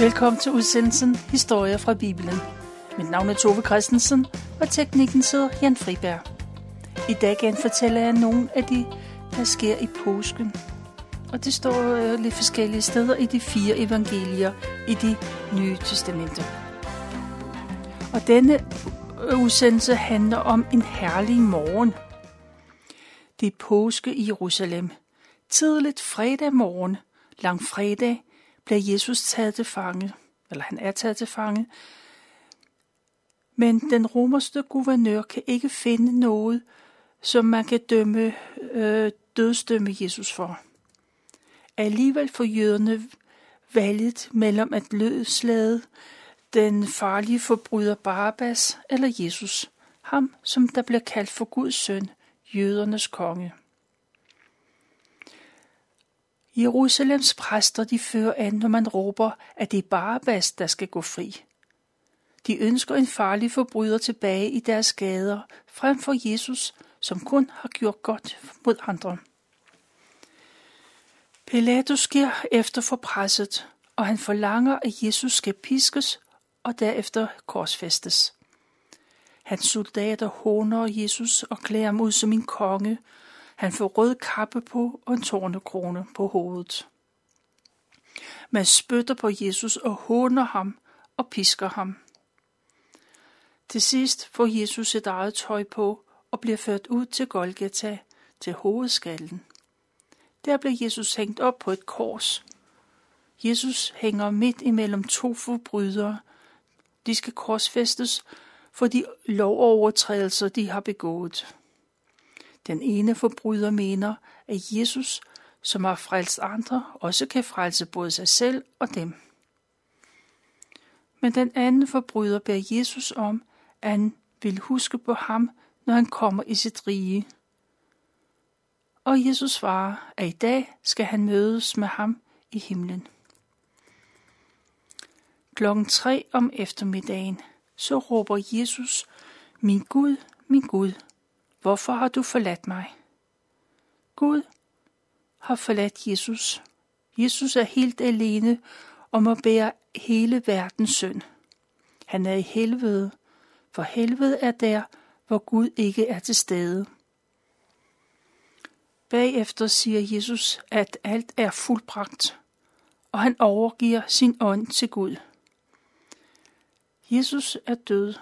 Velkommen til udsendelsen Historier fra Bibelen. Mit navn er Tove Christensen, og teknikken sidder Jan Friberg. I dag genfortæller jeg nogle af de, der sker i påsken. Og det står øh, lidt forskellige steder i de fire evangelier i de nye testamenter. Og denne øh, udsendelse handler om en herlig morgen. Det er påske i Jerusalem. Tidligt fredag morgen, lang fredag, bliver Jesus taget til fange, eller han er taget til fange, men den romerske guvernør kan ikke finde noget, som man kan dømme, øh, dødsdømme Jesus for. Alligevel får jøderne valget mellem at løslade den farlige forbryder Barabbas eller Jesus, ham som der bliver kaldt for Guds søn, jødernes konge. Jerusalems præster de fører an, når man råber, at det er Barabbas, der skal gå fri. De ønsker en farlig forbryder tilbage i deres gader, frem for Jesus, som kun har gjort godt mod andre. Pilatus sker efter for presset, og han forlanger, at Jesus skal piskes og derefter korsfæstes. Hans soldater håner Jesus og klæder ham ud som en konge, han får rød kappe på og en tornekrone på hovedet. Man spytter på Jesus og håner ham og pisker ham. Til sidst får Jesus sit eget tøj på og bliver ført ud til Golgata, til hovedskallen. Der bliver Jesus hængt op på et kors. Jesus hænger midt imellem to forbrydere. De skal korsfæstes for de lovovertrædelser, de har begået. Den ene forbryder mener, at Jesus, som har frelst andre, også kan frelse både sig selv og dem. Men den anden forbryder beder Jesus om, at han vil huske på ham, når han kommer i sit rige. Og Jesus svarer, at i dag skal han mødes med ham i himlen. Klokken tre om eftermiddagen, så råber Jesus, min Gud, min Gud, Hvorfor har du forladt mig? Gud har forladt Jesus. Jesus er helt alene om at bære hele verdens synd. Han er i helvede, for helvede er der, hvor Gud ikke er til stede. Bagefter siger Jesus, at alt er fuldbragt, og han overgiver sin ånd til Gud. Jesus er død.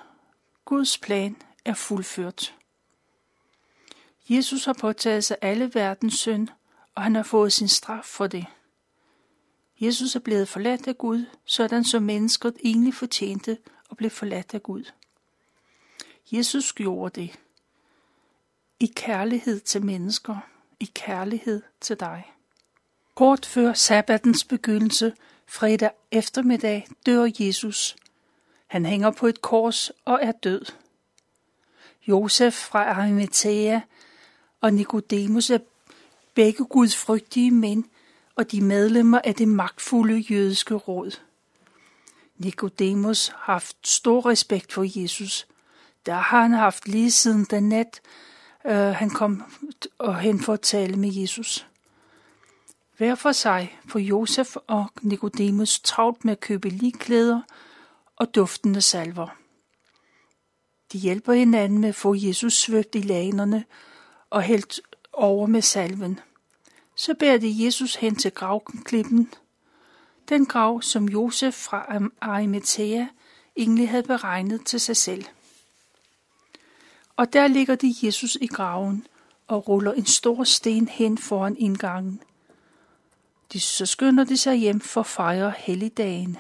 Guds plan er fuldført. Jesus har påtaget sig alle verdens synd, og han har fået sin straf for det. Jesus er blevet forladt af Gud, sådan som mennesket egentlig fortjente at blive forladt af Gud. Jesus gjorde det. I kærlighed til mennesker, i kærlighed til dig. Kort før sabbatens begyndelse, fredag eftermiddag, dør Jesus. Han hænger på et kors og er død. Josef fra Arimathea og Nikodemus er begge gudfrygtige mænd, og de medlemmer af det magtfulde jødiske råd. Nikodemus har haft stor respekt for Jesus. Der har han haft lige siden den nat, øh, han kom og hen for at tale med Jesus. Hver for sig får Josef og Nikodemus travlt med at købe ligklæder og duftende salver. De hjælper hinanden med at få Jesus svøbt i lanerne og hældt over med salven. Så bærer de Jesus hen til gravklippen, den grav, som Josef fra Arimathea egentlig havde beregnet til sig selv. Og der ligger de Jesus i graven og ruller en stor sten hen foran indgangen. De, så skynder de sig hjem for at fejre helligdagen.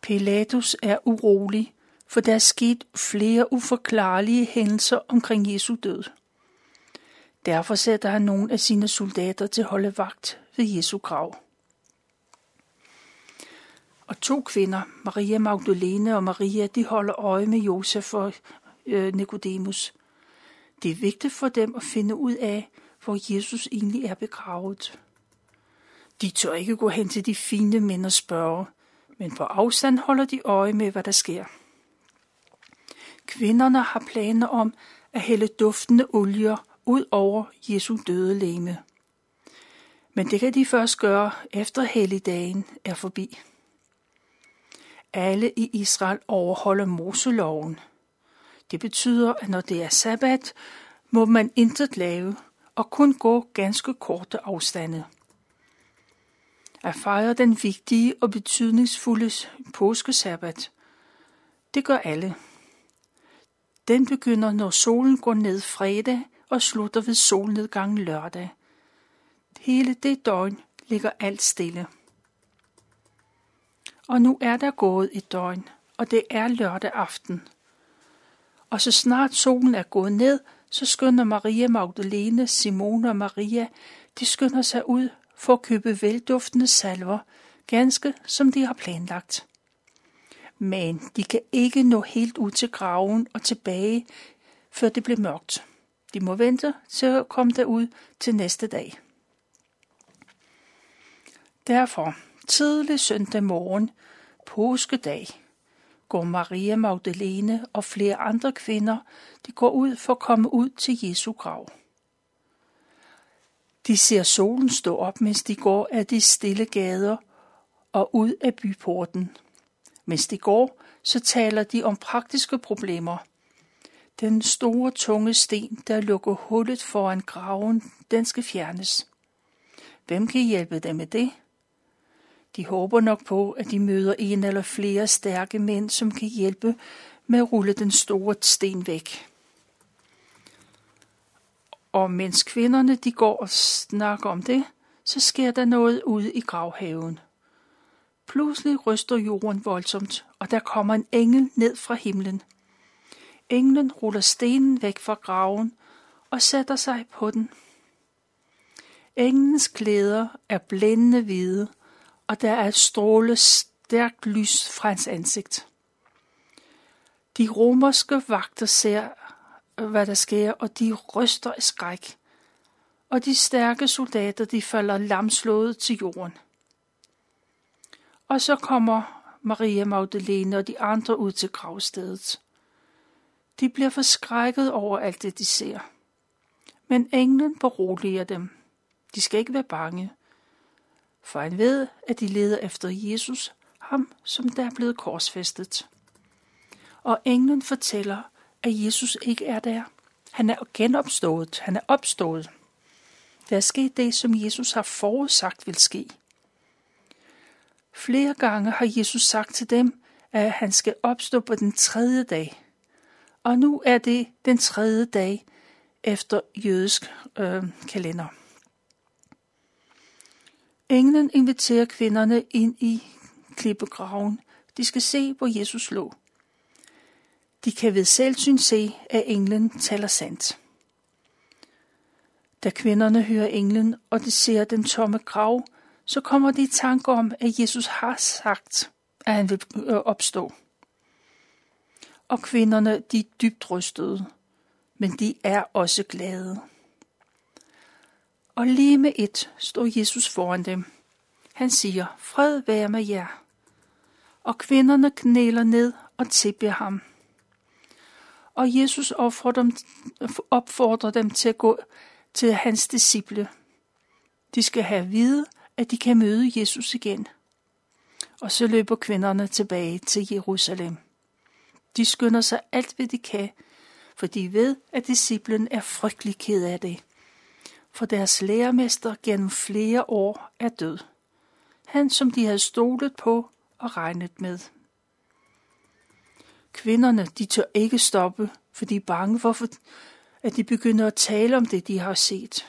Pilatus er urolig for der er sket flere uforklarlige hændelser omkring Jesu død. Derfor sætter han nogle af sine soldater til at holde vagt ved Jesu grav. Og to kvinder, Maria Magdalene og Maria, de holder øje med Josef og øh, Nikodemus. Det er vigtigt for dem at finde ud af, hvor Jesus egentlig er begravet. De tør ikke gå hen til de fine mænd og spørge, men på afstand holder de øje med, hvad der sker. Kvinderne har planer om at hælde duftende olier ud over Jesu døde læme. Men det kan de først gøre efter helligdagen er forbi. Alle i Israel overholder Moseloven. Det betyder, at når det er sabbat, må man intet lave og kun gå ganske korte afstande. At fejre den vigtige og betydningsfulde påskesabbat, det gør alle. Den begynder, når solen går ned fredag og slutter ved solnedgangen lørdag. Hele det døgn ligger alt stille. Og nu er der gået et døgn, og det er lørdag aften. Og så snart solen er gået ned, så skynder Maria Magdalene, Simone og Maria, de skynder sig ud for at købe velduftende salver, ganske som de har planlagt. Men de kan ikke nå helt ud til graven og tilbage, før det bliver mørkt. De må vente til at komme derud til næste dag. Derfor, tidlig søndag morgen, påskedag, går Maria Magdalene og flere andre kvinder, de går ud for at komme ud til Jesu grav. De ser solen stå op, mens de går af de stille gader og ud af byporten. Mens de går, så taler de om praktiske problemer. Den store, tunge sten, der lukker hullet foran graven, den skal fjernes. Hvem kan hjælpe dem med det? De håber nok på, at de møder en eller flere stærke mænd, som kan hjælpe med at rulle den store sten væk. Og mens kvinderne de går og snakker om det, så sker der noget ude i gravhaven. Pludselig ryster jorden voldsomt, og der kommer en engel ned fra himlen. Englen ruller stenen væk fra graven og sætter sig på den. Englens klæder er blændende hvide, og der er et stråle stærkt lys fra hans ansigt. De romerske vagter ser, hvad der sker, og de ryster af skræk. Og de stærke soldater, de falder lamslået til jorden. Og så kommer Maria Magdalene og de andre ud til gravstedet. De bliver forskrækket over alt det, de ser. Men englen beroliger dem. De skal ikke være bange for han ved, at de leder efter Jesus, ham som der er blevet korsfæstet. Og englen fortæller, at Jesus ikke er der. Han er genopstået. Han er opstået. Der er sket det, som Jesus har forudsagt vil ske. Flere gange har Jesus sagt til dem, at han skal opstå på den tredje dag. Og nu er det den tredje dag efter jødisk øh, kalender. Englen inviterer kvinderne ind i klippegraven. De skal se, hvor Jesus lå. De kan ved selvsyn se, at englen taler sandt. Da kvinderne hører englen, og de ser den tomme grav, så kommer de i tanke om, at Jesus har sagt, at han vil øh, opstå. Og kvinderne, de er dybt rystede, men de er også glade og lige med et stod Jesus foran dem. Han siger, fred være med jer. Og kvinderne knæler ned og tilbeder ham. Og Jesus opfordrer dem, opfordrer dem til at gå til hans disciple. De skal have at vide, at de kan møde Jesus igen. Og så løber kvinderne tilbage til Jerusalem. De skynder sig alt, hvad de kan, for de ved, at disciplen er frygtelig ked af det for deres lærermester gennem flere år er død. Han, som de havde stolet på og regnet med. Kvinderne, de tør ikke stoppe, for de er bange for, at de begynder at tale om det, de har set.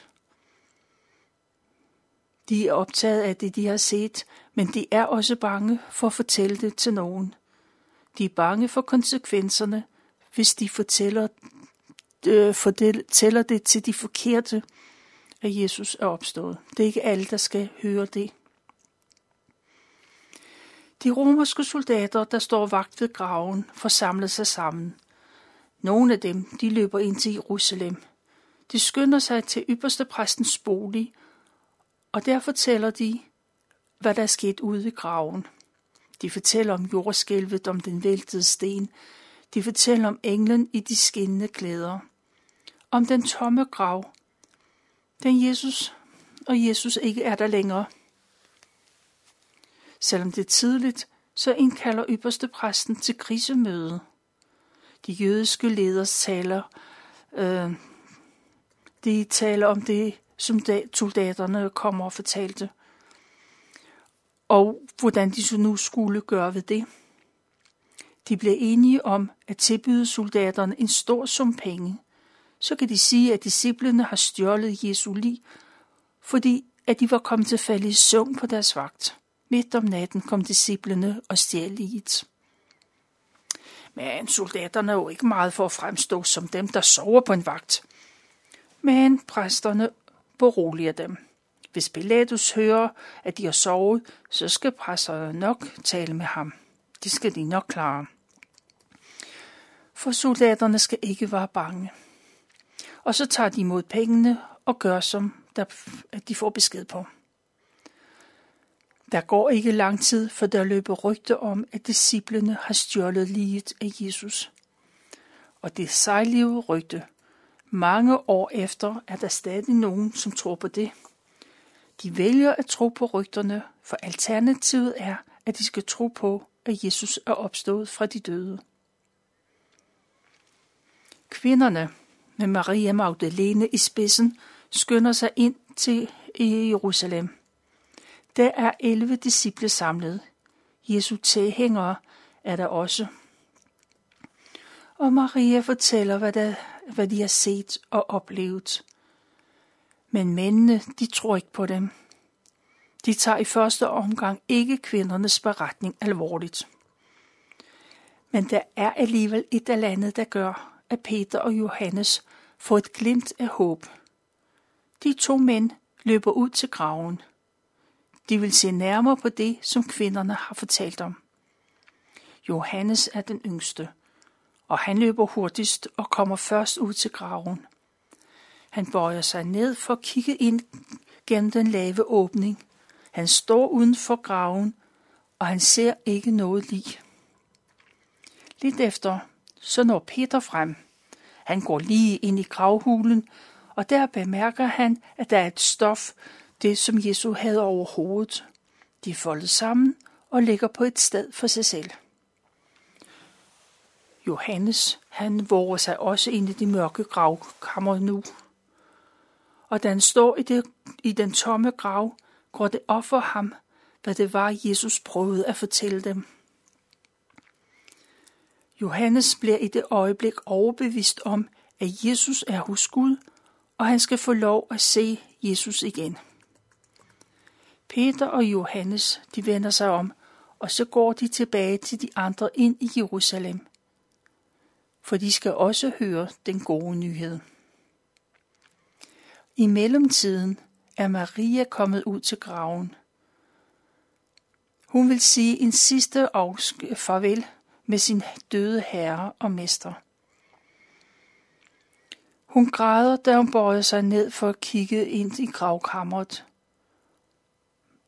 De er optaget af det, de har set, men de er også bange for at fortælle det til nogen. De er bange for konsekvenserne, hvis de fortæller, øh, fortæller det til de forkerte, at Jesus er opstået. Det er ikke alle, der skal høre det. De romerske soldater, der står vagt ved graven, forsamler sig sammen. Nogle af dem, de løber ind til Jerusalem. De skynder sig til ypperste præstens bolig, og der fortæller de, hvad der er sket ude ved graven. De fortæller om jordskælvet, om den væltede sten. De fortæller om englen i de skinnende klæder. Om den tomme grav, den Jesus og Jesus ikke er der længere. Selvom det er tidligt, så indkalder ypperste præsten til krisemøde. De jødiske leders taler, øh, de taler om det, som soldaterne kom og fortalte, og hvordan de så nu skulle gøre ved det. De blev enige om at tilbyde soldaterne en stor sum penge. Så kan de sige, at disciplene har stjålet Jesu lig, fordi at de var kommet til falde i søvn på deres vagt. Midt om natten kom disciplene og stjal liget. Men soldaterne er jo ikke meget for at fremstå som dem, der sover på en vagt. Men præsterne beroliger dem. Hvis Pilatus hører, at de har sovet, så skal præsterne nok tale med ham. Det skal de nok klare. For soldaterne skal ikke være bange. Og så tager de imod pengene og gør, som der, at de får besked på. Der går ikke lang tid, for der løber rygte om, at disciplene har stjålet liget af Jesus. Og det sejlige rygte. Mange år efter er der stadig nogen, som tror på det. De vælger at tro på rygterne, for alternativet er, at de skal tro på, at Jesus er opstået fra de døde. Kvinderne med Maria Magdalene i spidsen skynder sig ind til Jerusalem. Der er 11 disciple samlet. Jesu tilhængere er der også. Og Maria fortæller, hvad, der, hvad de har set og oplevet. Men mændene, de tror ikke på dem. De tager i første omgang ikke kvindernes beretning alvorligt. Men der er alligevel et eller andet, der gør, at Peter og Johannes får et glimt af håb. De to mænd løber ud til graven. De vil se nærmere på det, som kvinderne har fortalt om. Johannes er den yngste, og han løber hurtigst og kommer først ud til graven. Han bøjer sig ned for at kigge ind gennem den lave åbning. Han står uden for graven, og han ser ikke noget lig. Lidt efter, så når Peter frem. Han går lige ind i gravhulen, og der bemærker han, at der er et stof, det som Jesus havde over hovedet. De er foldet sammen og ligger på et sted for sig selv. Johannes, han våger sig også ind i de mørke gravkammer nu. Og da han står i, det, i den tomme grav, går det op for ham, hvad det var, Jesus prøvede at fortælle dem. Johannes bliver i det øjeblik overbevist om, at Jesus er hos Gud, og han skal få lov at se Jesus igen. Peter og Johannes, de vender sig om, og så går de tilbage til de andre ind i Jerusalem. For de skal også høre den gode nyhed. I mellemtiden er Maria kommet ud til graven. Hun vil sige en sidste farvel med sin døde herre og mester. Hun græder, da hun bøjer sig ned for at kigge ind i gravkammeret.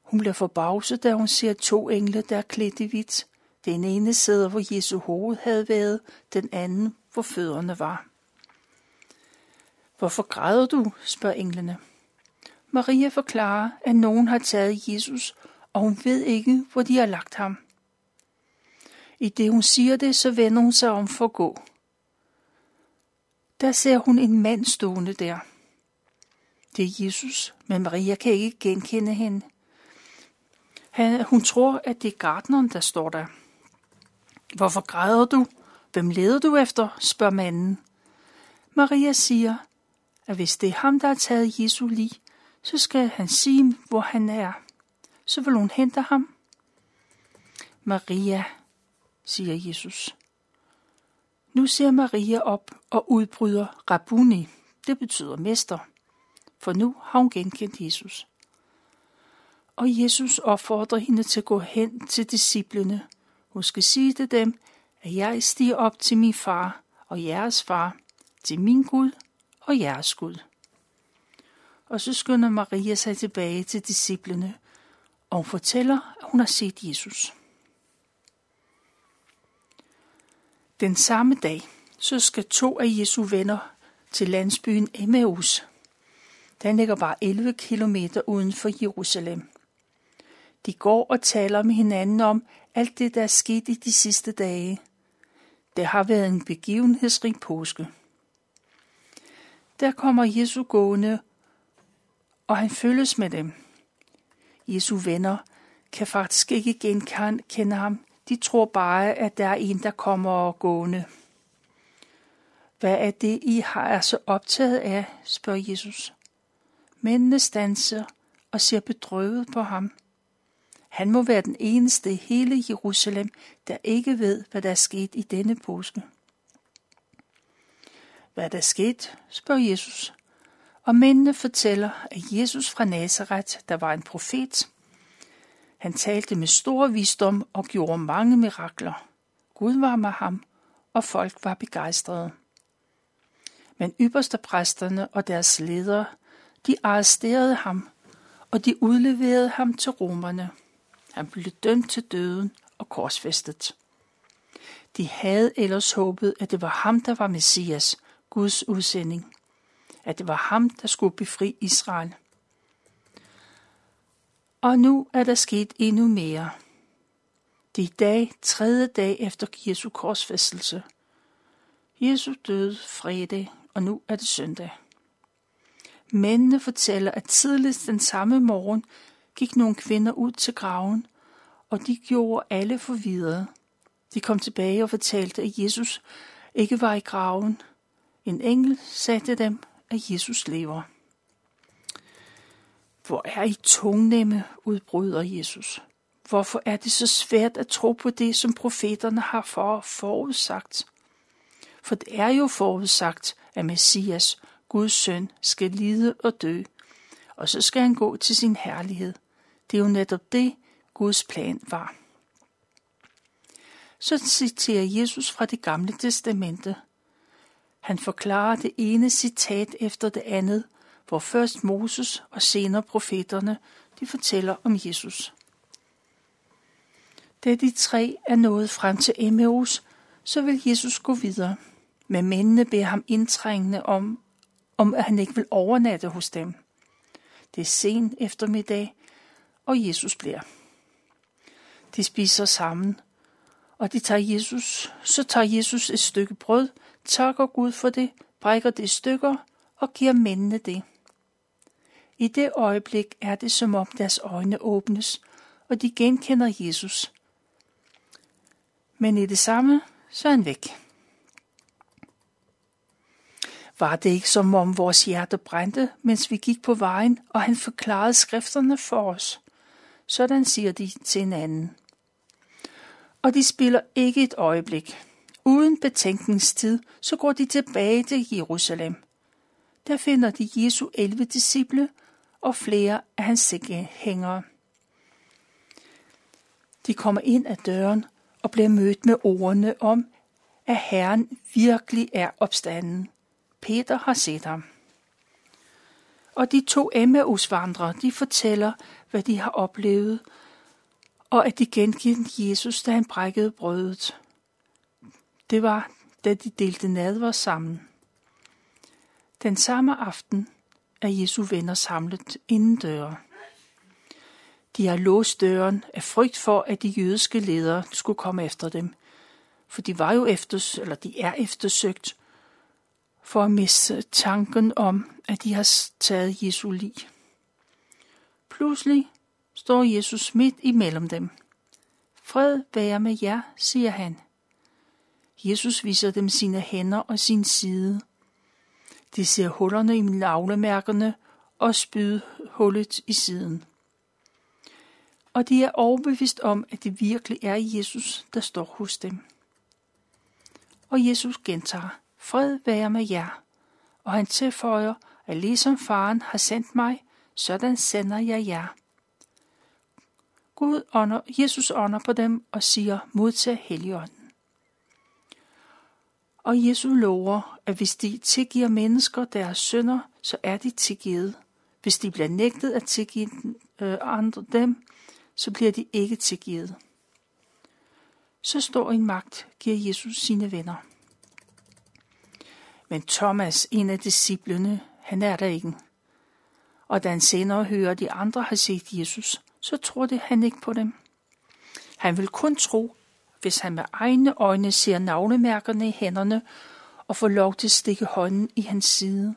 Hun bliver forbavset, da hun ser to engle, der er klædt i hvidt. Den ene sidder, hvor Jesu hoved havde været, den anden, hvor fødderne var. Hvorfor græder du? spørger englene. Maria forklarer, at nogen har taget Jesus, og hun ved ikke, hvor de har lagt ham. I det hun siger det, så vender hun sig om for at gå. Der ser hun en mand stående der. Det er Jesus, men Maria kan ikke genkende hende. Han, hun tror, at det er gardneren, der står der. Hvorfor græder du? Hvem leder du efter? spørger manden. Maria siger, at hvis det er ham, der har taget Jesu lig, så skal han sige, hvor han er. Så vil hun hente ham. Maria, siger Jesus. Nu ser Maria op og udbryder Rabuni. Det betyder mester. For nu har hun genkendt Jesus. Og Jesus opfordrer hende til at gå hen til disciplene. Hun skal sige til dem, at jeg stiger op til min far og jeres far, til min Gud og jeres Gud. Og så skynder Maria sig tilbage til disciplene, og hun fortæller, at hun har set Jesus. Den samme dag, så skal to af Jesu venner til landsbyen Emmaus. Den ligger bare 11 kilometer uden for Jerusalem. De går og taler med hinanden om alt det, der er sket i de sidste dage. Det har været en begivenhedsrig påske. Der kommer Jesu gående, og han følges med dem. Jesu venner kan faktisk ikke genkende ham. De tror bare, at der er en, der kommer og gående. Hvad er det, I har er så optaget af, spørger Jesus. Mændene stanser og ser bedrøvet på ham. Han må være den eneste i hele Jerusalem, der ikke ved, hvad der er sket i denne påske. Hvad der er sket, spørger Jesus. Og mændene fortæller, at Jesus fra Nazareth, der var en profet, han talte med stor visdom og gjorde mange mirakler. Gud var med ham, og folk var begejstrede. Men ypperste præsterne og deres ledere, de arresterede ham, og de udleverede ham til romerne. Han blev dømt til døden og korsfæstet. De havde ellers håbet, at det var ham, der var Messias, Guds udsending. At det var ham, der skulle befri Israel. Og nu er der sket endnu mere. Det er i dag, tredje dag efter Jesu korsfæstelse. Jesus døde fredag, og nu er det søndag. Mændene fortæller, at tidligst den samme morgen gik nogle kvinder ud til graven, og de gjorde alle forvirrede. De kom tilbage og fortalte, at Jesus ikke var i graven. En engel sagde til dem, at Jesus lever. Hvor er I tungnemme, udbryder Jesus. Hvorfor er det så svært at tro på det, som profeterne har for forudsagt? For det er jo forudsagt, at Messias, Guds søn, skal lide og dø, og så skal han gå til sin herlighed. Det er jo netop det, Guds plan var. Så citerer Jesus fra det gamle testamente. Han forklarer det ene citat efter det andet, hvor først Moses og senere profeterne de fortæller om Jesus. Da de tre er nået frem til Emmaus, så vil Jesus gå videre. Men mændene beder ham indtrængende om, om at han ikke vil overnatte hos dem. Det er sen eftermiddag, og Jesus bliver. De spiser sammen, og de tager Jesus, så tager Jesus et stykke brød, takker Gud for det, brækker det i stykker og giver mændene det. I det øjeblik er det som om deres øjne åbnes, og de genkender Jesus. Men i det samme, så er han væk. Var det ikke som om vores hjerte brændte, mens vi gik på vejen, og han forklarede skrifterne for os? Sådan siger de til hinanden. Og de spiller ikke et øjeblik. Uden betænkningstid, så går de tilbage til Jerusalem. Der finder de Jesu 11 disciple og flere af hans sækkehængere. De kommer ind ad døren og bliver mødt med ordene om, at Herren virkelig er opstanden. Peter har set ham. Og de to Emmausvandrere, de fortæller, hvad de har oplevet, og at de genkendte Jesus, da han brækkede brødet. Det var, da de delte nadver sammen. Den samme aften er Jesu venner samlet inden døre. De har låst døren af frygt for, at de jødiske ledere skulle komme efter dem, for de var jo efter, eller de er eftersøgt for at miste tanken om, at de har taget Jesu lig. Pludselig står Jesus midt imellem dem. Fred være med jer, siger han. Jesus viser dem sine hænder og sin side. De ser hullerne i navlemærkerne og spydhullet i siden. Og de er overbevist om, at det virkelig er Jesus, der står hos dem. Og Jesus gentager, fred være med jer. Og han tilføjer, at ligesom faren har sendt mig, sådan sender jeg jer. Gud ånder, Jesus ånder på dem og siger, modtag Helligånden. Og Jesus lover, at hvis de tilgiver mennesker deres synder, så er de tilgivet. Hvis de bliver nægtet at tilgive øh, andre dem, så bliver de ikke tilgivet. Så står en magt, giver Jesus sine venner. Men Thomas, en af disciplene, han er der ikke og da han senere hører, at de andre har set Jesus, så tror det han ikke på dem. Han vil kun tro, hvis han med egne øjne ser navnemærkerne i hænderne og får lov til at stikke hånden i hans side.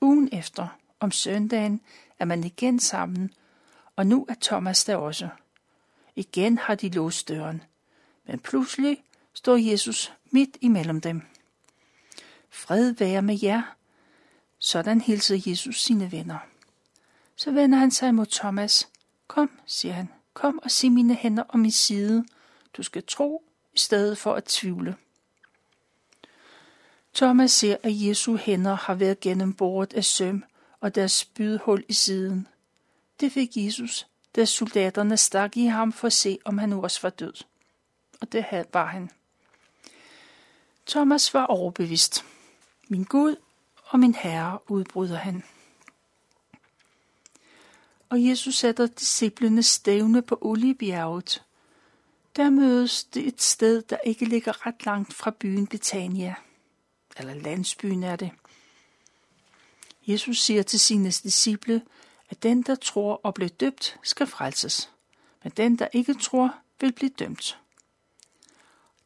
Ugen efter, om søndagen, er man igen sammen, og nu er Thomas der også. Igen har de låst døren, men pludselig står Jesus midt imellem dem. Fred være med jer. Sådan hilser Jesus sine venner. Så vender han sig mod Thomas. Kom, siger han, kom og se mine hænder og min side. Du skal tro i stedet for at tvivle. Thomas ser, at Jesu hænder har været gennemboret af søm og deres spydhul i siden. Det fik Jesus, da soldaterne stak i ham for at se, om han også var død. Og det var han. Thomas var overbevist. Min Gud og min Herre, udbryder han. Og Jesus sætter disciplene stævne på Oliebjerget. Der mødes det et sted, der ikke ligger ret langt fra byen Betania. Eller landsbyen er det. Jesus siger til sine disciple, at den, der tror og bliver døbt, skal frelses. Men den, der ikke tror, vil blive dømt.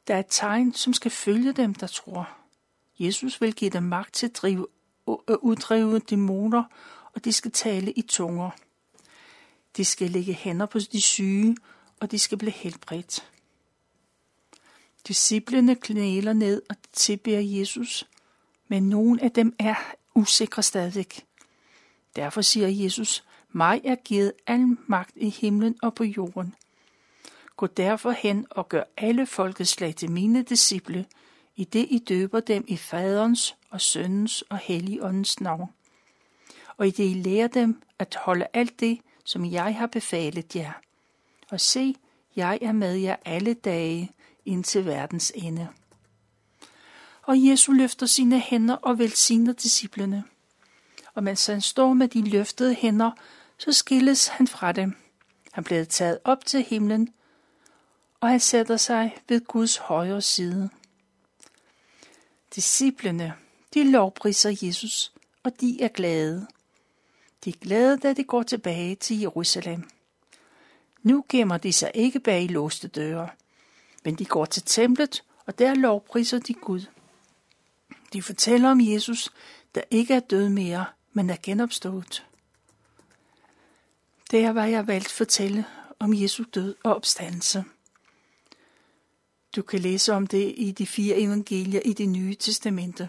Der er et tegn, som skal følge dem, der tror. Jesus vil give dem magt til at drive, Øh, uddrive dæmoner, og de skal tale i tunger. De skal lægge hænder på de syge, og de skal blive helbredt. Disciplene knæler ned og tilbeder Jesus, men nogen af dem er usikre stadig. Derfor siger Jesus, mig er givet al magt i himlen og på jorden. Gå derfor hen og gør alle folkeslag til mine disciple, i det I døber dem i faderens og Sønnens og helligåndens navn. Og i det I lærer dem at holde alt det, som jeg har befalet jer. Og se, jeg er med jer alle dage indtil verdens ende. Og Jesus løfter sine hænder og velsigner disciplene. Og mens han står med de løftede hænder, så skilles han fra dem. Han bliver taget op til himlen, og han sætter sig ved Guds højre side. Disciplene, de lovpriser Jesus, og de er glade. De er glade, da de går tilbage til Jerusalem. Nu gemmer de sig ikke bag låste døre, men de går til templet, og der lovpriser de Gud. De fortæller om Jesus, der ikke er død mere, men er genopstået. Det er, hvad jeg valgt fortælle om Jesu død og opstandelse. Du kan læse om det i de fire evangelier i det nye testamente.